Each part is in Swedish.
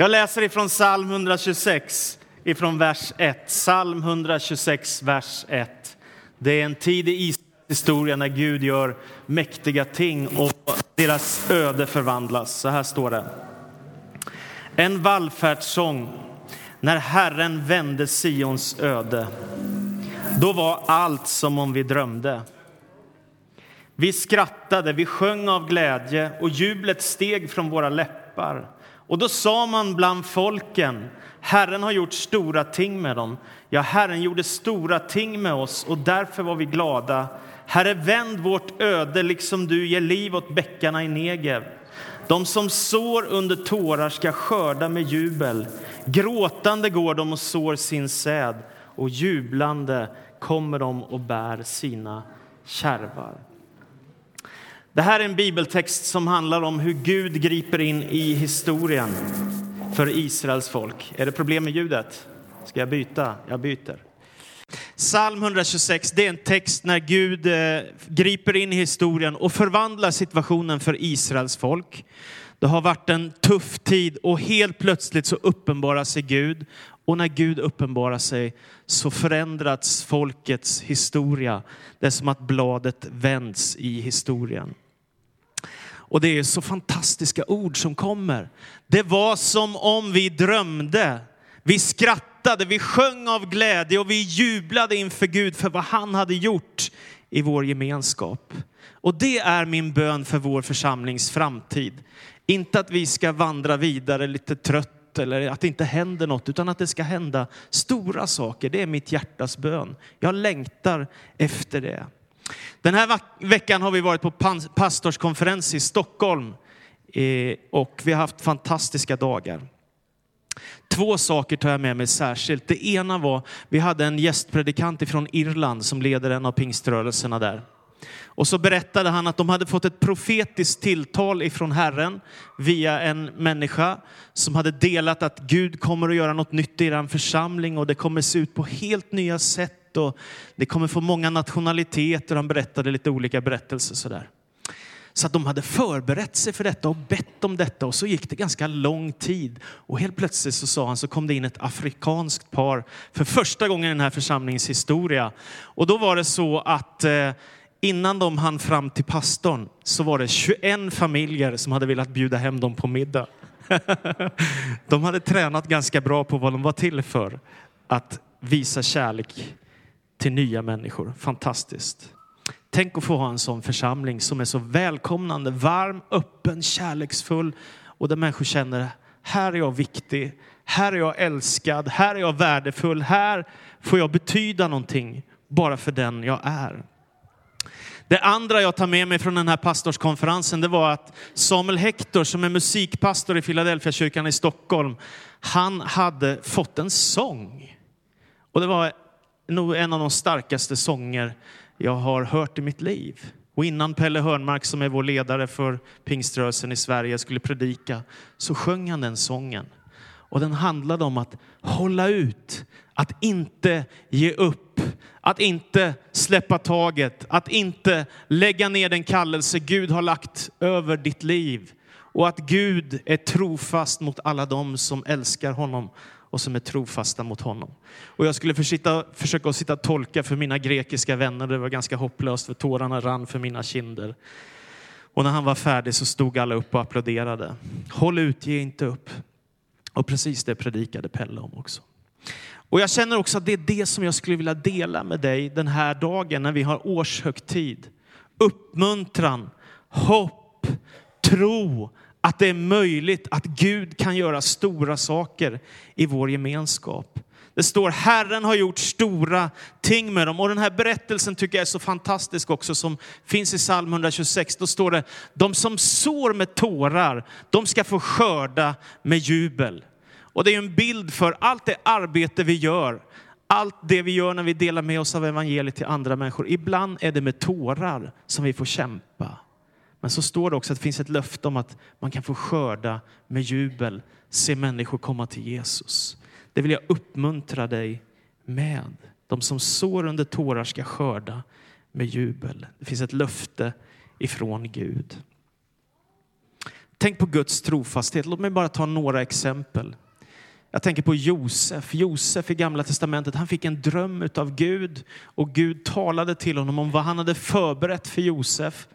Jag läser ifrån psalm 126, ifrån vers 1. Psalm 126, vers 1. Det är en tid i Israels historia när Gud gör mäktiga ting och deras öde förvandlas. Så här står det. En vallfärdssång när Herren vände Sions öde. Då var allt som om vi drömde. Vi skrattade, vi sjöng av glädje och jublet steg från våra läppar. Och då sa man bland folken, Herren har gjort stora ting med dem. Ja, Herren gjorde stora ting med oss och därför var vi glada. Herre, vänd vårt öde liksom du ger liv åt bäckarna i Negev. De som sår under tårar ska skörda med jubel. Gråtande går de och sår sin säd och jublande kommer de och bär sina kärvar. Det här är en bibeltext som handlar om hur Gud griper in i historien för Israels folk. Är det problem med ljudet? Ska jag byta? Jag byter. Psalm 126 det är en text när Gud eh, griper in i historien och förvandlar situationen för Israels folk. Det har varit en tuff tid och helt plötsligt så uppenbarar sig Gud. Och när Gud uppenbarar sig så förändras folkets historia. Det är som att bladet vänds i historien. Och det är så fantastiska ord som kommer. Det var som om vi drömde. Vi skrattade, vi sjöng av glädje och vi jublade inför Gud för vad han hade gjort i vår gemenskap. Och det är min bön för vår församlings framtid. Inte att vi ska vandra vidare lite trött eller att det inte händer något, utan att det ska hända stora saker. Det är mitt hjärtas bön. Jag längtar efter det. Den här veckan har vi varit på pastorskonferens i Stockholm eh, och vi har haft fantastiska dagar. Två saker tar jag med mig särskilt. Det ena var, vi hade en gästpredikant från Irland som leder en av pingströrelserna där. Och så berättade han att de hade fått ett profetiskt tilltal ifrån Herren via en människa som hade delat att Gud kommer att göra något nytt i er församling och det kommer se ut på helt nya sätt och det kommer få många nationaliteter. Han berättade lite olika berättelser sådär. Så att de hade förberett sig för detta och bett om detta och så gick det ganska lång tid. Och helt plötsligt så sa han så kom det in ett afrikanskt par för första gången i den här församlingens historia. Och då var det så att eh, innan de hann fram till pastorn så var det 21 familjer som hade velat bjuda hem dem på middag. De hade tränat ganska bra på vad de var till för. Att visa kärlek till nya människor. Fantastiskt. Tänk att få ha en sån församling som är så välkomnande, varm, öppen, kärleksfull och där människor känner här är jag viktig, här är jag älskad, här är jag värdefull, här får jag betyda någonting bara för den jag är. Det andra jag tar med mig från den här pastorskonferensen det var att Samuel Hector som är musikpastor i Philadelphia kyrkan i Stockholm, han hade fått en sång. Och det var nog en av de starkaste sånger jag har hört i mitt liv. Och innan Pelle Hörnmark som är vår ledare för pingströrelsen i Sverige skulle predika så sjöng han den sången. Och den handlade om att hålla ut, att inte ge upp, att inte släppa taget, att inte lägga ner den kallelse Gud har lagt över ditt liv. Och att Gud är trofast mot alla dem som älskar honom och som är trofasta mot honom. Och jag skulle försöka, försöka sitta och tolka för mina grekiska vänner. Det var ganska hopplöst för tårarna rann för mina kinder. Och när han var färdig så stod alla upp och applåderade. Håll ut, ge inte upp. Och precis det predikade Pelle om också. Och jag känner också att det är det som jag skulle vilja dela med dig den här dagen när vi har årshögtid. Uppmuntran, hopp, tro, att det är möjligt att Gud kan göra stora saker i vår gemenskap. Det står Herren har gjort stora ting med dem. Och den här berättelsen tycker jag är så fantastisk också som finns i psalm 126. Då står det, de som sår med tårar, de ska få skörda med jubel. Och det är en bild för allt det arbete vi gör, allt det vi gör när vi delar med oss av evangeliet till andra människor. Ibland är det med tårar som vi får kämpa. Men så står det också att det finns ett löfte om att man kan få skörda med jubel, se människor komma till Jesus. Det vill jag uppmuntra dig med. De som sår under tårar ska skörda med jubel. Det finns ett löfte ifrån Gud. Tänk på Guds trofasthet. Låt mig bara ta några exempel. Jag tänker på Josef. Josef i Gamla Testamentet, han fick en dröm av Gud och Gud talade till honom om vad han hade förberett för Josef.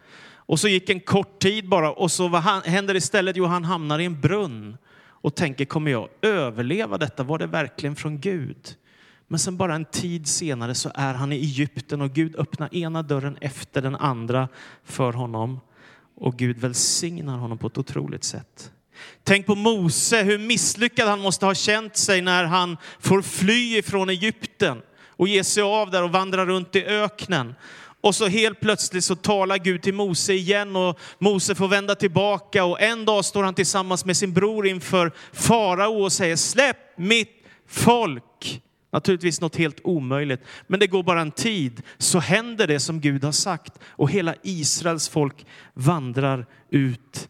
Och så gick en kort tid bara och så vad händer istället? Jo, han hamnar i en brunn och tänker, kommer jag överleva detta? Var det verkligen från Gud? Men sen bara en tid senare så är han i Egypten och Gud öppnar ena dörren efter den andra för honom. Och Gud välsignar honom på ett otroligt sätt. Tänk på Mose, hur misslyckad han måste ha känt sig när han får fly ifrån Egypten och ge sig av där och vandra runt i öknen. Och så helt plötsligt så talar Gud till Mose igen och Mose får vända tillbaka och en dag står han tillsammans med sin bror inför farao och säger släpp mitt folk. Naturligtvis något helt omöjligt, men det går bara en tid så händer det som Gud har sagt och hela Israels folk vandrar ut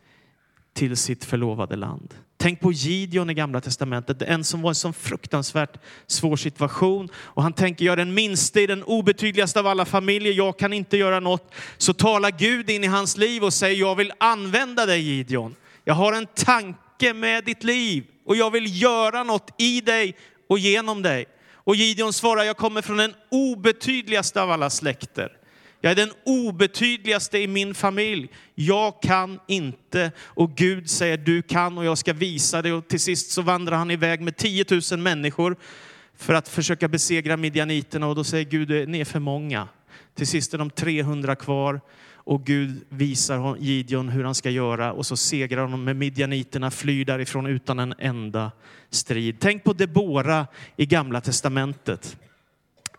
till sitt förlovade land. Tänk på Gideon i Gamla Testamentet, en som var i en så fruktansvärt svår situation. Och han tänker, jag är den minste i den obetydligaste av alla familjer, jag kan inte göra något. Så talar Gud in i hans liv och säger, jag vill använda dig Gideon. Jag har en tanke med ditt liv och jag vill göra något i dig och genom dig. Och Gideon svarar, jag kommer från den obetydligaste av alla släkter. Jag är den obetydligaste i min familj. Jag kan inte. Och Gud säger du kan och jag ska visa dig. Och till sist så vandrar han iväg med 10 000 människor för att försöka besegra midjaniterna. Och då säger Gud, ni är för många. Till sist är de 300 kvar och Gud visar Gideon hur han ska göra och så segrar de med midjaniterna, flyr därifrån utan en enda strid. Tänk på Debora i Gamla Testamentet.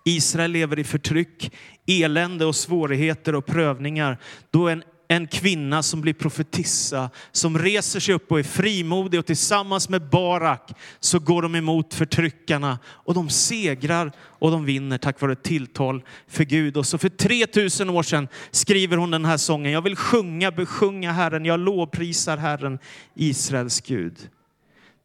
Israel lever i förtryck, elände och svårigheter och prövningar. Då en, en kvinna som blir profetissa, som reser sig upp och är frimodig och tillsammans med Barak så går de emot förtryckarna och de segrar och de vinner tack vare ett tilltal för Gud. Och så för 3000 år sedan skriver hon den här sången. Jag vill sjunga, besjunga Herren, jag lovprisar Herren, Israels Gud.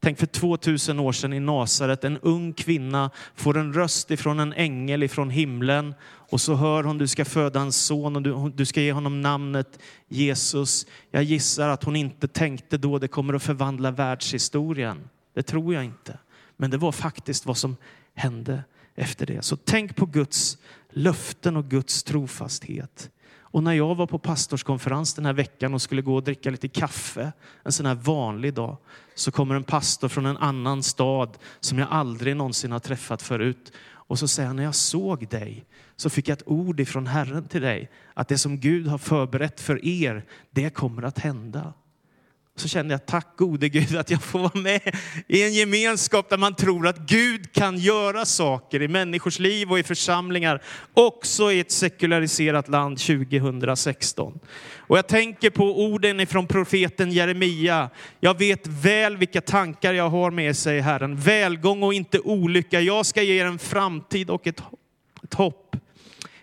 Tänk för 2000 år sedan i Nasaret, en ung kvinna får en röst ifrån en ängel ifrån himlen och så hör hon du ska föda en son och du, du ska ge honom namnet Jesus. Jag gissar att hon inte tänkte då det kommer att förvandla världshistorien. Det tror jag inte. Men det var faktiskt vad som hände efter det. Så tänk på Guds löften och Guds trofasthet. Och när jag var på pastorskonferens den här veckan och skulle gå och dricka lite kaffe, en sån här vanlig dag, så kommer en pastor från en annan stad som jag aldrig någonsin har träffat förut. Och så säger han, när jag såg dig så fick jag ett ord ifrån Herren till dig, att det som Gud har förberett för er, det kommer att hända så kände jag tack gode Gud att jag får vara med i en gemenskap där man tror att Gud kan göra saker i människors liv och i församlingar, också i ett sekulariserat land 2016. Och jag tänker på orden ifrån profeten Jeremia. Jag vet väl vilka tankar jag har med sig Herren. Välgång och inte olycka. Jag ska ge er en framtid och ett, ett hopp.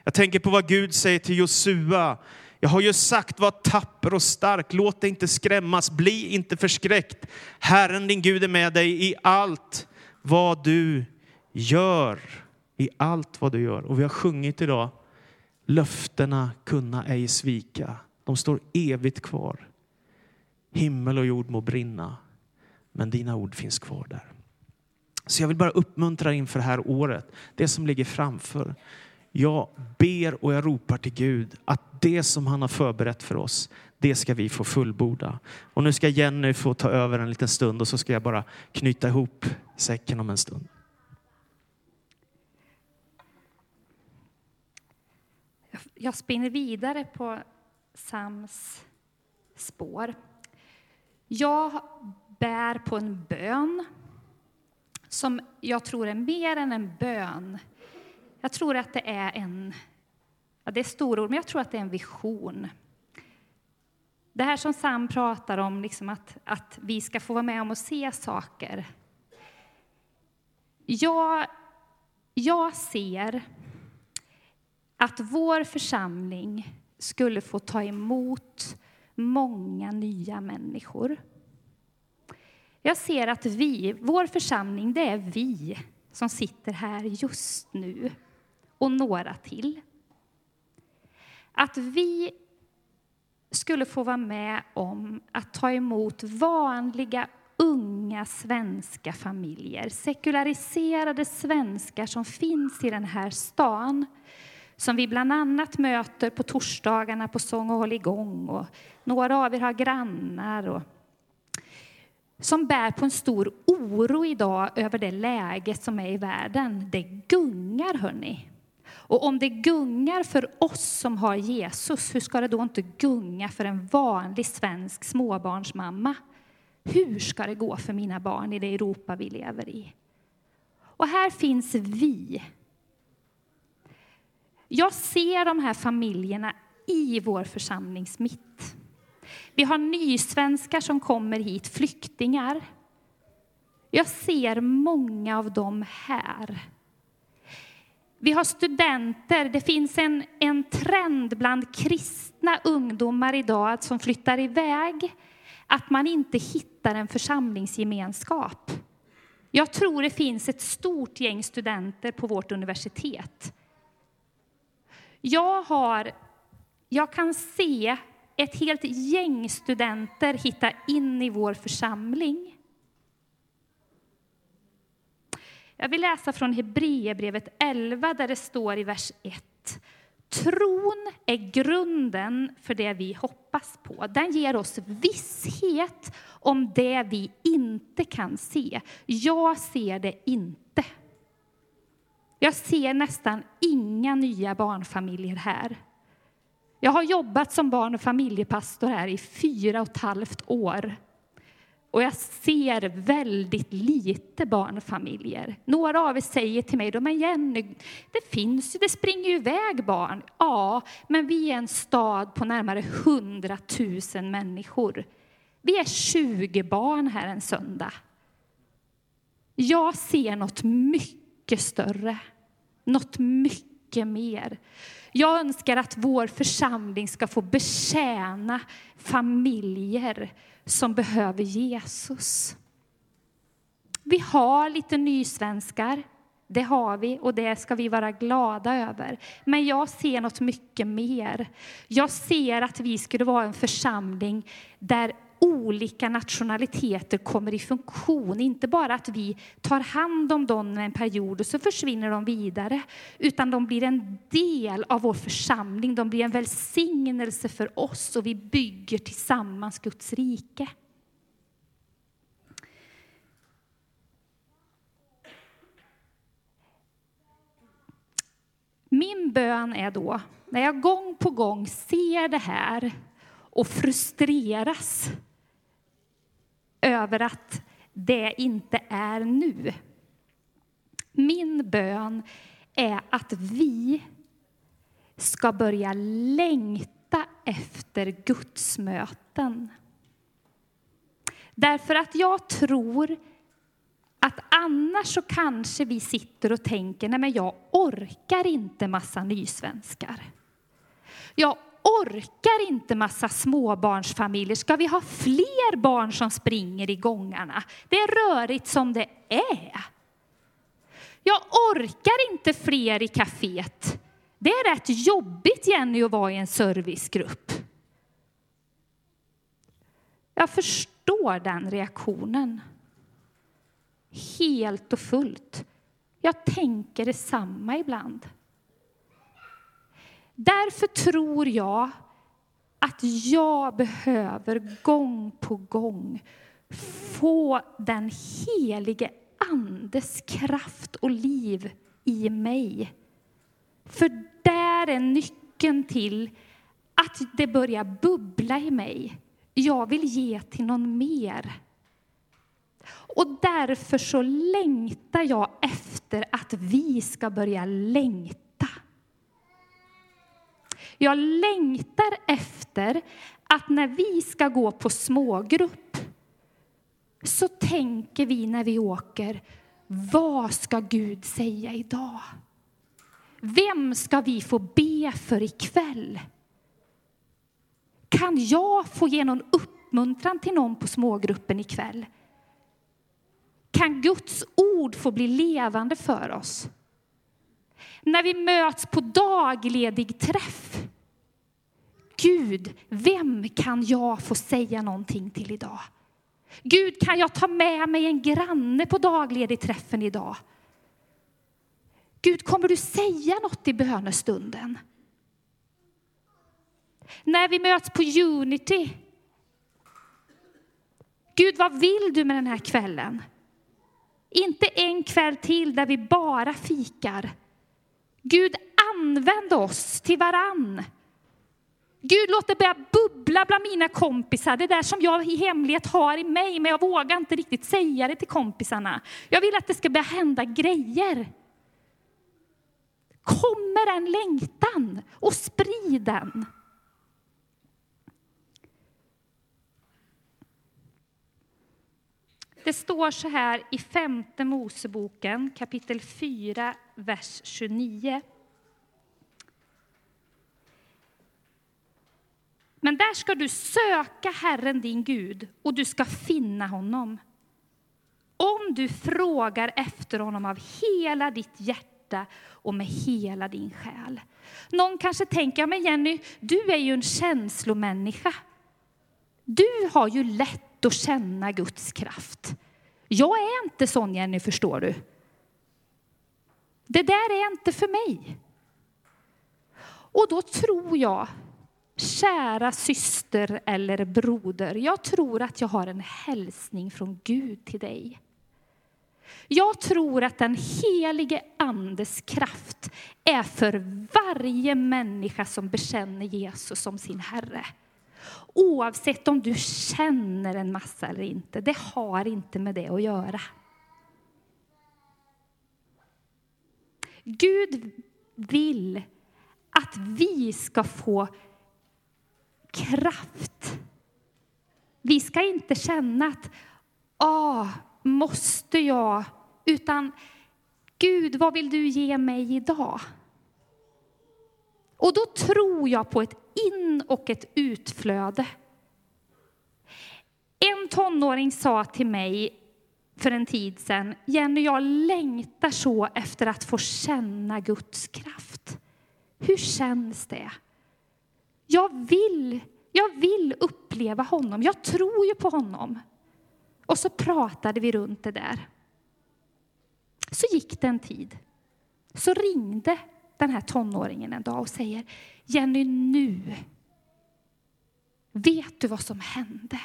Jag tänker på vad Gud säger till Josua. Jag har ju sagt var tapper och stark, låt dig inte skrämmas, bli inte förskräckt. Herren din Gud är med dig i allt vad du gör. I allt vad du gör. Och vi har sjungit idag, löftena kunna ej svika. De står evigt kvar. Himmel och jord må brinna, men dina ord finns kvar där. Så jag vill bara uppmuntra inför det här året, det som ligger framför. Jag ber och jag ropar till Gud att det som han har förberett för oss, det ska vi få fullborda. Och nu ska Jenny få ta över en liten stund och så ska jag bara knyta ihop säcken om en stund. Jag spinner vidare på Sams spår. Jag bär på en bön som jag tror är mer än en bön jag tror att det är en, ja det är storord, men jag tror att det är en vision. Det här som Sam pratar om, liksom att, att vi ska få vara med om att se saker. Jag, jag ser att vår församling skulle få ta emot många nya människor. Jag ser att vi, vår församling, det är vi som sitter här just nu och några till. Att vi skulle få vara med om att ta emot vanliga unga svenska familjer, sekulariserade svenskar som finns i den här stan som vi bland annat möter på torsdagarna på Sång och håll igång. Och några av er har grannar. Och som bär på en stor oro idag över det läge som är i världen. Det gungar, hörni. Och om det gungar för oss som har Jesus, hur ska det då inte gunga för en vanlig svensk småbarnsmamma? Hur ska det gå för mina barn i det Europa vi lever i? Och här finns vi. Jag ser de här familjerna i vår församlings mitt. Vi har nysvenskar som kommer hit, flyktingar. Jag ser många av dem här. Vi har studenter. Det finns en, en trend bland kristna ungdomar idag som flyttar iväg, att man inte hittar en församlingsgemenskap. Jag tror det finns ett stort gäng studenter på vårt universitet. Jag, har, jag kan se ett helt gäng studenter hitta in i vår församling. Jag vill läsa från Hebreerbrevet 11 där det står i vers 1. Tron är grunden för det vi hoppas på. Den ger oss visshet om det vi inte kan se. Jag ser det inte. Jag ser nästan inga nya barnfamiljer här. Jag har jobbat som barn och familjepastor här i fyra och ett halvt år. Och jag ser väldigt lite barnfamiljer. Några av er säger till mig, men Jenny, det finns ju, det springer ju iväg barn. Ja, men vi är en stad på närmare 100 000 människor. Vi är 20 barn här en söndag. Jag ser något mycket större, något mycket mer. Jag önskar att vår församling ska få betjäna familjer som behöver Jesus. Vi har lite nysvenskar, det har vi och det ska vi vara glada över. Men jag ser något mycket mer. Jag ser att vi skulle vara en församling där olika nationaliteter kommer i funktion. Inte bara att vi tar hand om dem en period och så försvinner de vidare, utan de blir en del av vår församling. De blir en välsignelse för oss och vi bygger tillsammans Guds rike. Min bön är då, när jag gång på gång ser det här och frustreras över att det inte är nu. Min bön är att vi ska börja längta efter Guds möten. Därför att jag tror att annars så kanske vi sitter och tänker, nej men jag orkar inte massa nysvenskar. Jag orkar inte massa småbarnsfamiljer. Ska vi ha fler barn som springer i gångarna? Det är rörigt som det är. Jag orkar inte fler i kaféet. Det är rätt jobbigt, Jenny, att vara i en servicegrupp. Jag förstår den reaktionen. Helt och fullt. Jag tänker detsamma ibland. Därför tror jag att jag behöver gång på gång få den helige Andes kraft och liv i mig. För där är nyckeln till att det börjar bubbla i mig. Jag vill ge till någon mer. Och därför så längtar jag efter att vi ska börja längta jag längtar efter att när vi ska gå på smågrupp så tänker vi när vi åker, vad ska Gud säga idag? Vem ska vi få be för ikväll? Kan jag få ge någon uppmuntran till någon på smågruppen ikväll? Kan Guds ord få bli levande för oss? När vi möts på dagledig träff, Gud, vem kan jag få säga någonting till idag? Gud, kan jag ta med mig en granne på dagledig träffen idag? Gud, kommer du säga något i bönestunden? När vi möts på Unity. Gud, vad vill du med den här kvällen? Inte en kväll till där vi bara fikar. Gud, använd oss till varann. Gud, låt det börja bubbla bland mina kompisar, det där som jag i hemlighet har i mig, men jag vågar inte riktigt säga det till kompisarna. Jag vill att det ska börja hända grejer. Kommer en längtan och sprid den. Det står så här i femte Moseboken kapitel 4, vers 29. Men där ska du söka Herren din Gud och du ska finna honom. Om du frågar efter honom av hela ditt hjärta och med hela din själ. Någon kanske tänker, men Jenny, du är ju en känslomänniska. Du har ju lätt att känna Guds kraft. Jag är inte sån, Jenny, förstår du. Det där är inte för mig. Och då tror jag Kära syster eller broder, jag tror att jag har en hälsning från Gud till dig. Jag tror att den helige Andes kraft är för varje människa som bekänner Jesus som sin Herre. Oavsett om du känner en massa eller inte, det har inte med det att göra. Gud vill att vi ska få kraft. Vi ska inte känna att, ah, måste jag? Utan, Gud, vad vill du ge mig idag? Och då tror jag på ett in och ett utflöde. En tonåring sa till mig för en tid sedan, Jenny, jag längtar så efter att få känna Guds kraft. Hur känns det? Jag vill, jag vill uppleva honom. Jag tror ju på honom. Och så pratade vi runt det där. Så gick det en tid. Så ringde den här tonåringen en dag och säger Jenny, nu. Vet du vad som hände?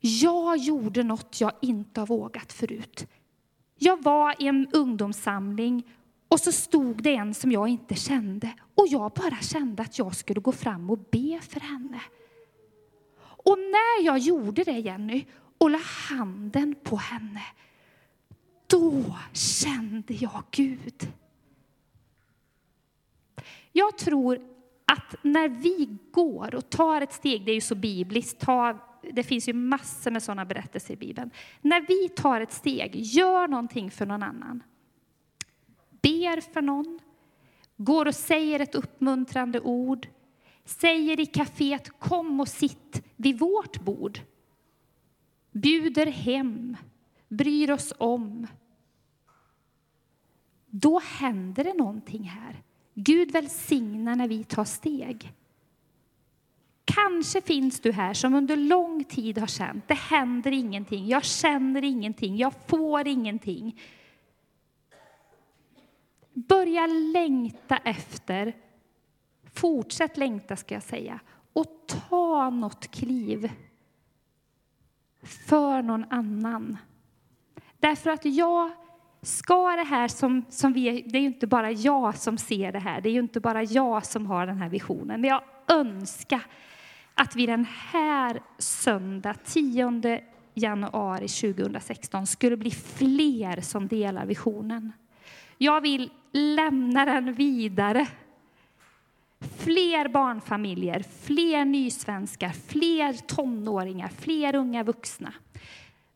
Jag gjorde något jag inte har vågat förut. Jag var i en ungdomssamling och så stod det en som jag inte kände och jag bara kände att jag skulle gå fram och be för henne. Och när jag gjorde det, Jenny, och la handen på henne, då kände jag Gud. Jag tror att när vi går och tar ett steg, det är ju så bibliskt, ta, det finns ju massor med sådana berättelser i Bibeln. När vi tar ett steg, gör någonting för någon annan, ber för någon, går och säger ett uppmuntrande ord, säger i kaféet kom och sitt vid vårt bord, bjuder hem, bryr oss om. Då händer det någonting här. Gud välsignar när vi tar steg. Kanske finns du här som under lång tid har känt, det händer ingenting, jag känner ingenting, jag får ingenting. Börja längta efter, fortsätt längta ska jag säga, och ta något kliv för någon annan. Därför att jag ska det här som, som vi, det är ju inte bara jag som ser det här, det är ju inte bara jag som har den här visionen. Men jag önskar att vi den här söndag, 10 januari 2016, skulle bli fler som delar visionen. Jag vill lämna den vidare. Fler barnfamiljer, fler nysvenskar, fler tonåringar, fler unga vuxna.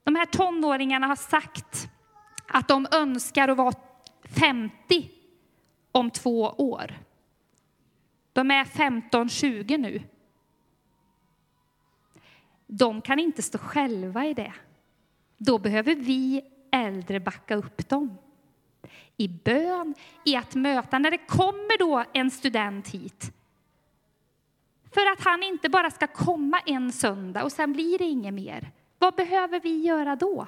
De här tonåringarna har sagt att de önskar att vara 50 om två år. De är 15-20 nu. De kan inte stå själva i det. Då behöver vi äldre backa upp dem i bön, i att möta. När det kommer då en student hit, För att han inte bara ska komma en söndag och sen blir det inget mer. Vad behöver vi göra då?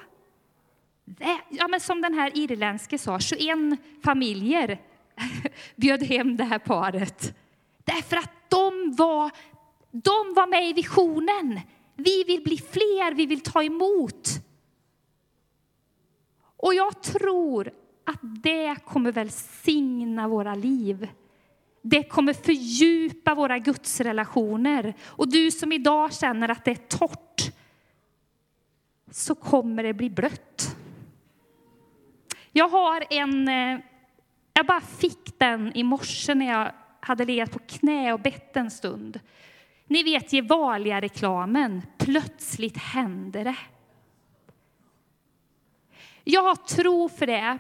Ja, men som den här irländske sa, 21 familjer bjöd hem det här paret. Därför att de var, de var med i visionen. Vi vill bli fler, vi vill ta emot. Och jag tror att det kommer välsigna våra liv. Det kommer fördjupa våra gudsrelationer. Och du som idag känner att det är torrt, så kommer det bli blött. Jag har en, eh, jag bara fick den i morse när jag hade legat på knä och bett en stund. Ni vet Gevalia-reklamen, plötsligt händer det. Jag har tro för det.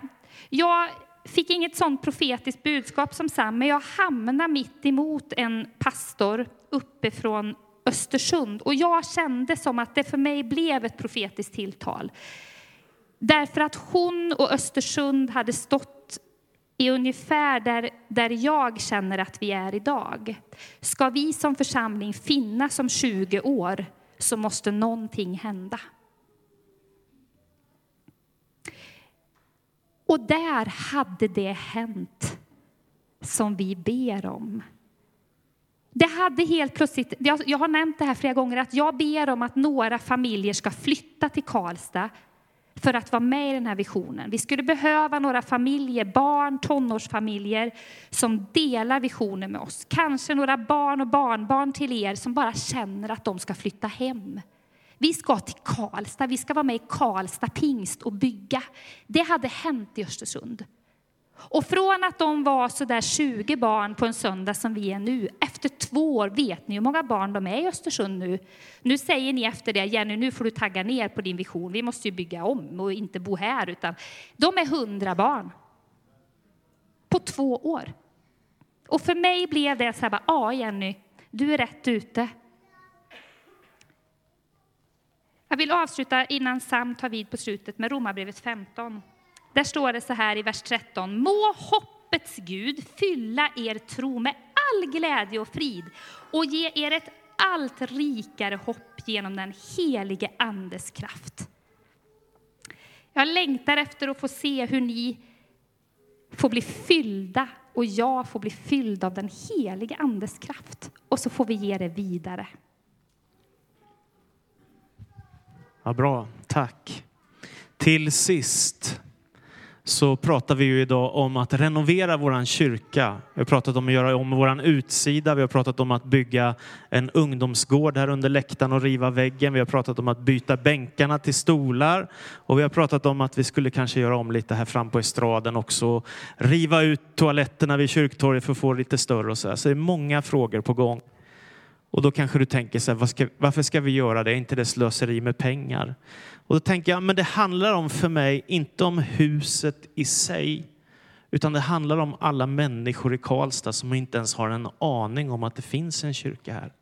Jag fick inget sånt profetiskt budskap som Sam, men jag hamnade mitt emot en pastor uppifrån Östersund. Och jag kände som att det för mig blev ett profetiskt tilltal. Därför att hon och Östersund hade stått i ungefär där, där jag känner att vi är idag. Ska vi som församling finnas om 20 år så måste någonting hända. Och där hade det hänt som vi ber om. Det hade helt plötsligt, jag har nämnt det här flera gånger, att jag ber om att några familjer ska flytta till Karlstad för att vara med i den här visionen. Vi skulle behöva några familjer, barn, tonårsfamiljer som delar visionen med oss. Kanske några barn och barnbarn till er som bara känner att de ska flytta hem. Vi ska till Karlstad, vi ska vara med i Karlstad pingst och bygga. Det hade hänt i Östersund. Och från att de var så där 20 barn på en söndag som vi är nu, efter två år, vet ni hur många barn de är i Östersund nu? Nu säger ni efter det, Jenny, nu får du tagga ner på din vision, vi måste ju bygga om och inte bo här, utan de är 100 barn. På två år. Och för mig blev det så här, ja Jenny, du är rätt ute. Jag vill avsluta innan Sam tar vid på slutet med Romarbrevet 15. Där står det så här i vers 13. Må hoppets Gud fylla er tro med all glädje och frid och ge er ett allt rikare hopp genom den helige Andes kraft. Jag längtar efter att få se hur ni får bli fyllda och jag får bli fylld av den helige Andes kraft. Och så får vi ge det vidare. Ja, bra, tack. Till sist så pratar vi ju idag om att renovera våran kyrka. Vi har pratat om att göra om våran utsida. Vi har pratat om att bygga en ungdomsgård här under läktaren och riva väggen. Vi har pratat om att byta bänkarna till stolar och vi har pratat om att vi skulle kanske göra om lite här fram på estraden också. Riva ut toaletterna vid kyrktorget för att få lite större och så. Här. Så det är många frågor på gång. Och då kanske du tänker så här, ska, varför ska vi göra det? Är inte det slöseri med pengar? Och då tänker jag, men det handlar om för mig, inte om huset i sig, utan det handlar om alla människor i Karlstad som inte ens har en aning om att det finns en kyrka här.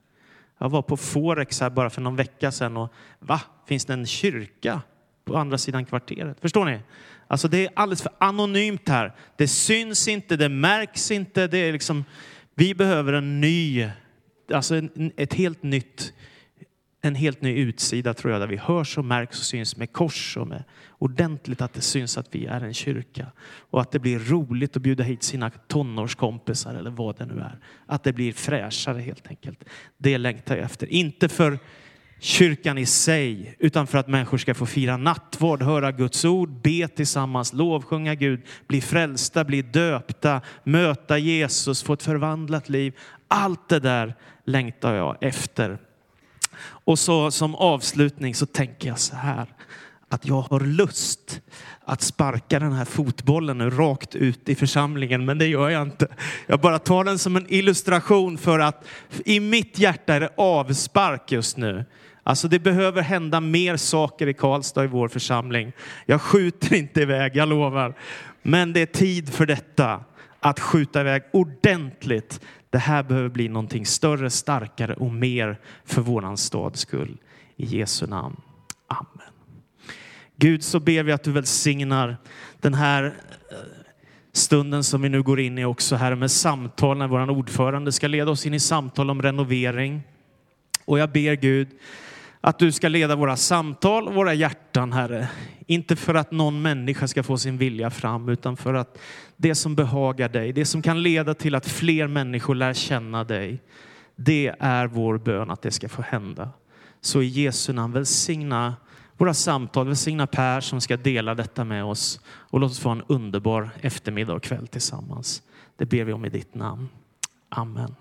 Jag var på Forex här bara för någon vecka sedan och va, finns det en kyrka på andra sidan kvarteret? Förstår ni? Alltså det är alldeles för anonymt här. Det syns inte, det märks inte. Det är liksom, vi behöver en ny, alltså ett helt nytt en helt ny utsida tror jag, där vi hörs och märks och syns med kors och med ordentligt att det syns att vi är en kyrka. Och att det blir roligt att bjuda hit sina tonårskompisar eller vad det nu är. Att det blir fräschare helt enkelt. Det längtar jag efter. Inte för kyrkan i sig, utan för att människor ska få fira nattvard, höra Guds ord, be tillsammans, lovsjunga Gud, bli frälsta, bli döpta, möta Jesus, få ett förvandlat liv. Allt det där längtar jag efter och så som avslutning så tänker jag så här att jag har lust att sparka den här fotbollen nu rakt ut i församlingen, men det gör jag inte. Jag bara tar den som en illustration för att i mitt hjärta är det avspark just nu. Alltså det behöver hända mer saker i Karlstad i vår församling. Jag skjuter inte iväg, jag lovar. Men det är tid för detta, att skjuta iväg ordentligt det här behöver bli någonting större, starkare och mer för våran stads skull. I Jesu namn. Amen. Gud, så ber vi att du välsignar den här eh, stunden som vi nu går in i också här med samtal när vår ordförande ska leda oss in i samtal om renovering. Och jag ber Gud att du ska leda våra samtal och våra hjärtan, Herre. Inte för att någon människa ska få sin vilja fram, utan för att det som behagar dig, det som kan leda till att fler människor lär känna dig, det är vår bön att det ska få hända. Så i Jesu namn välsigna våra samtal, välsigna Per som ska dela detta med oss och låt oss få en underbar eftermiddag och kväll tillsammans. Det ber vi om i ditt namn. Amen.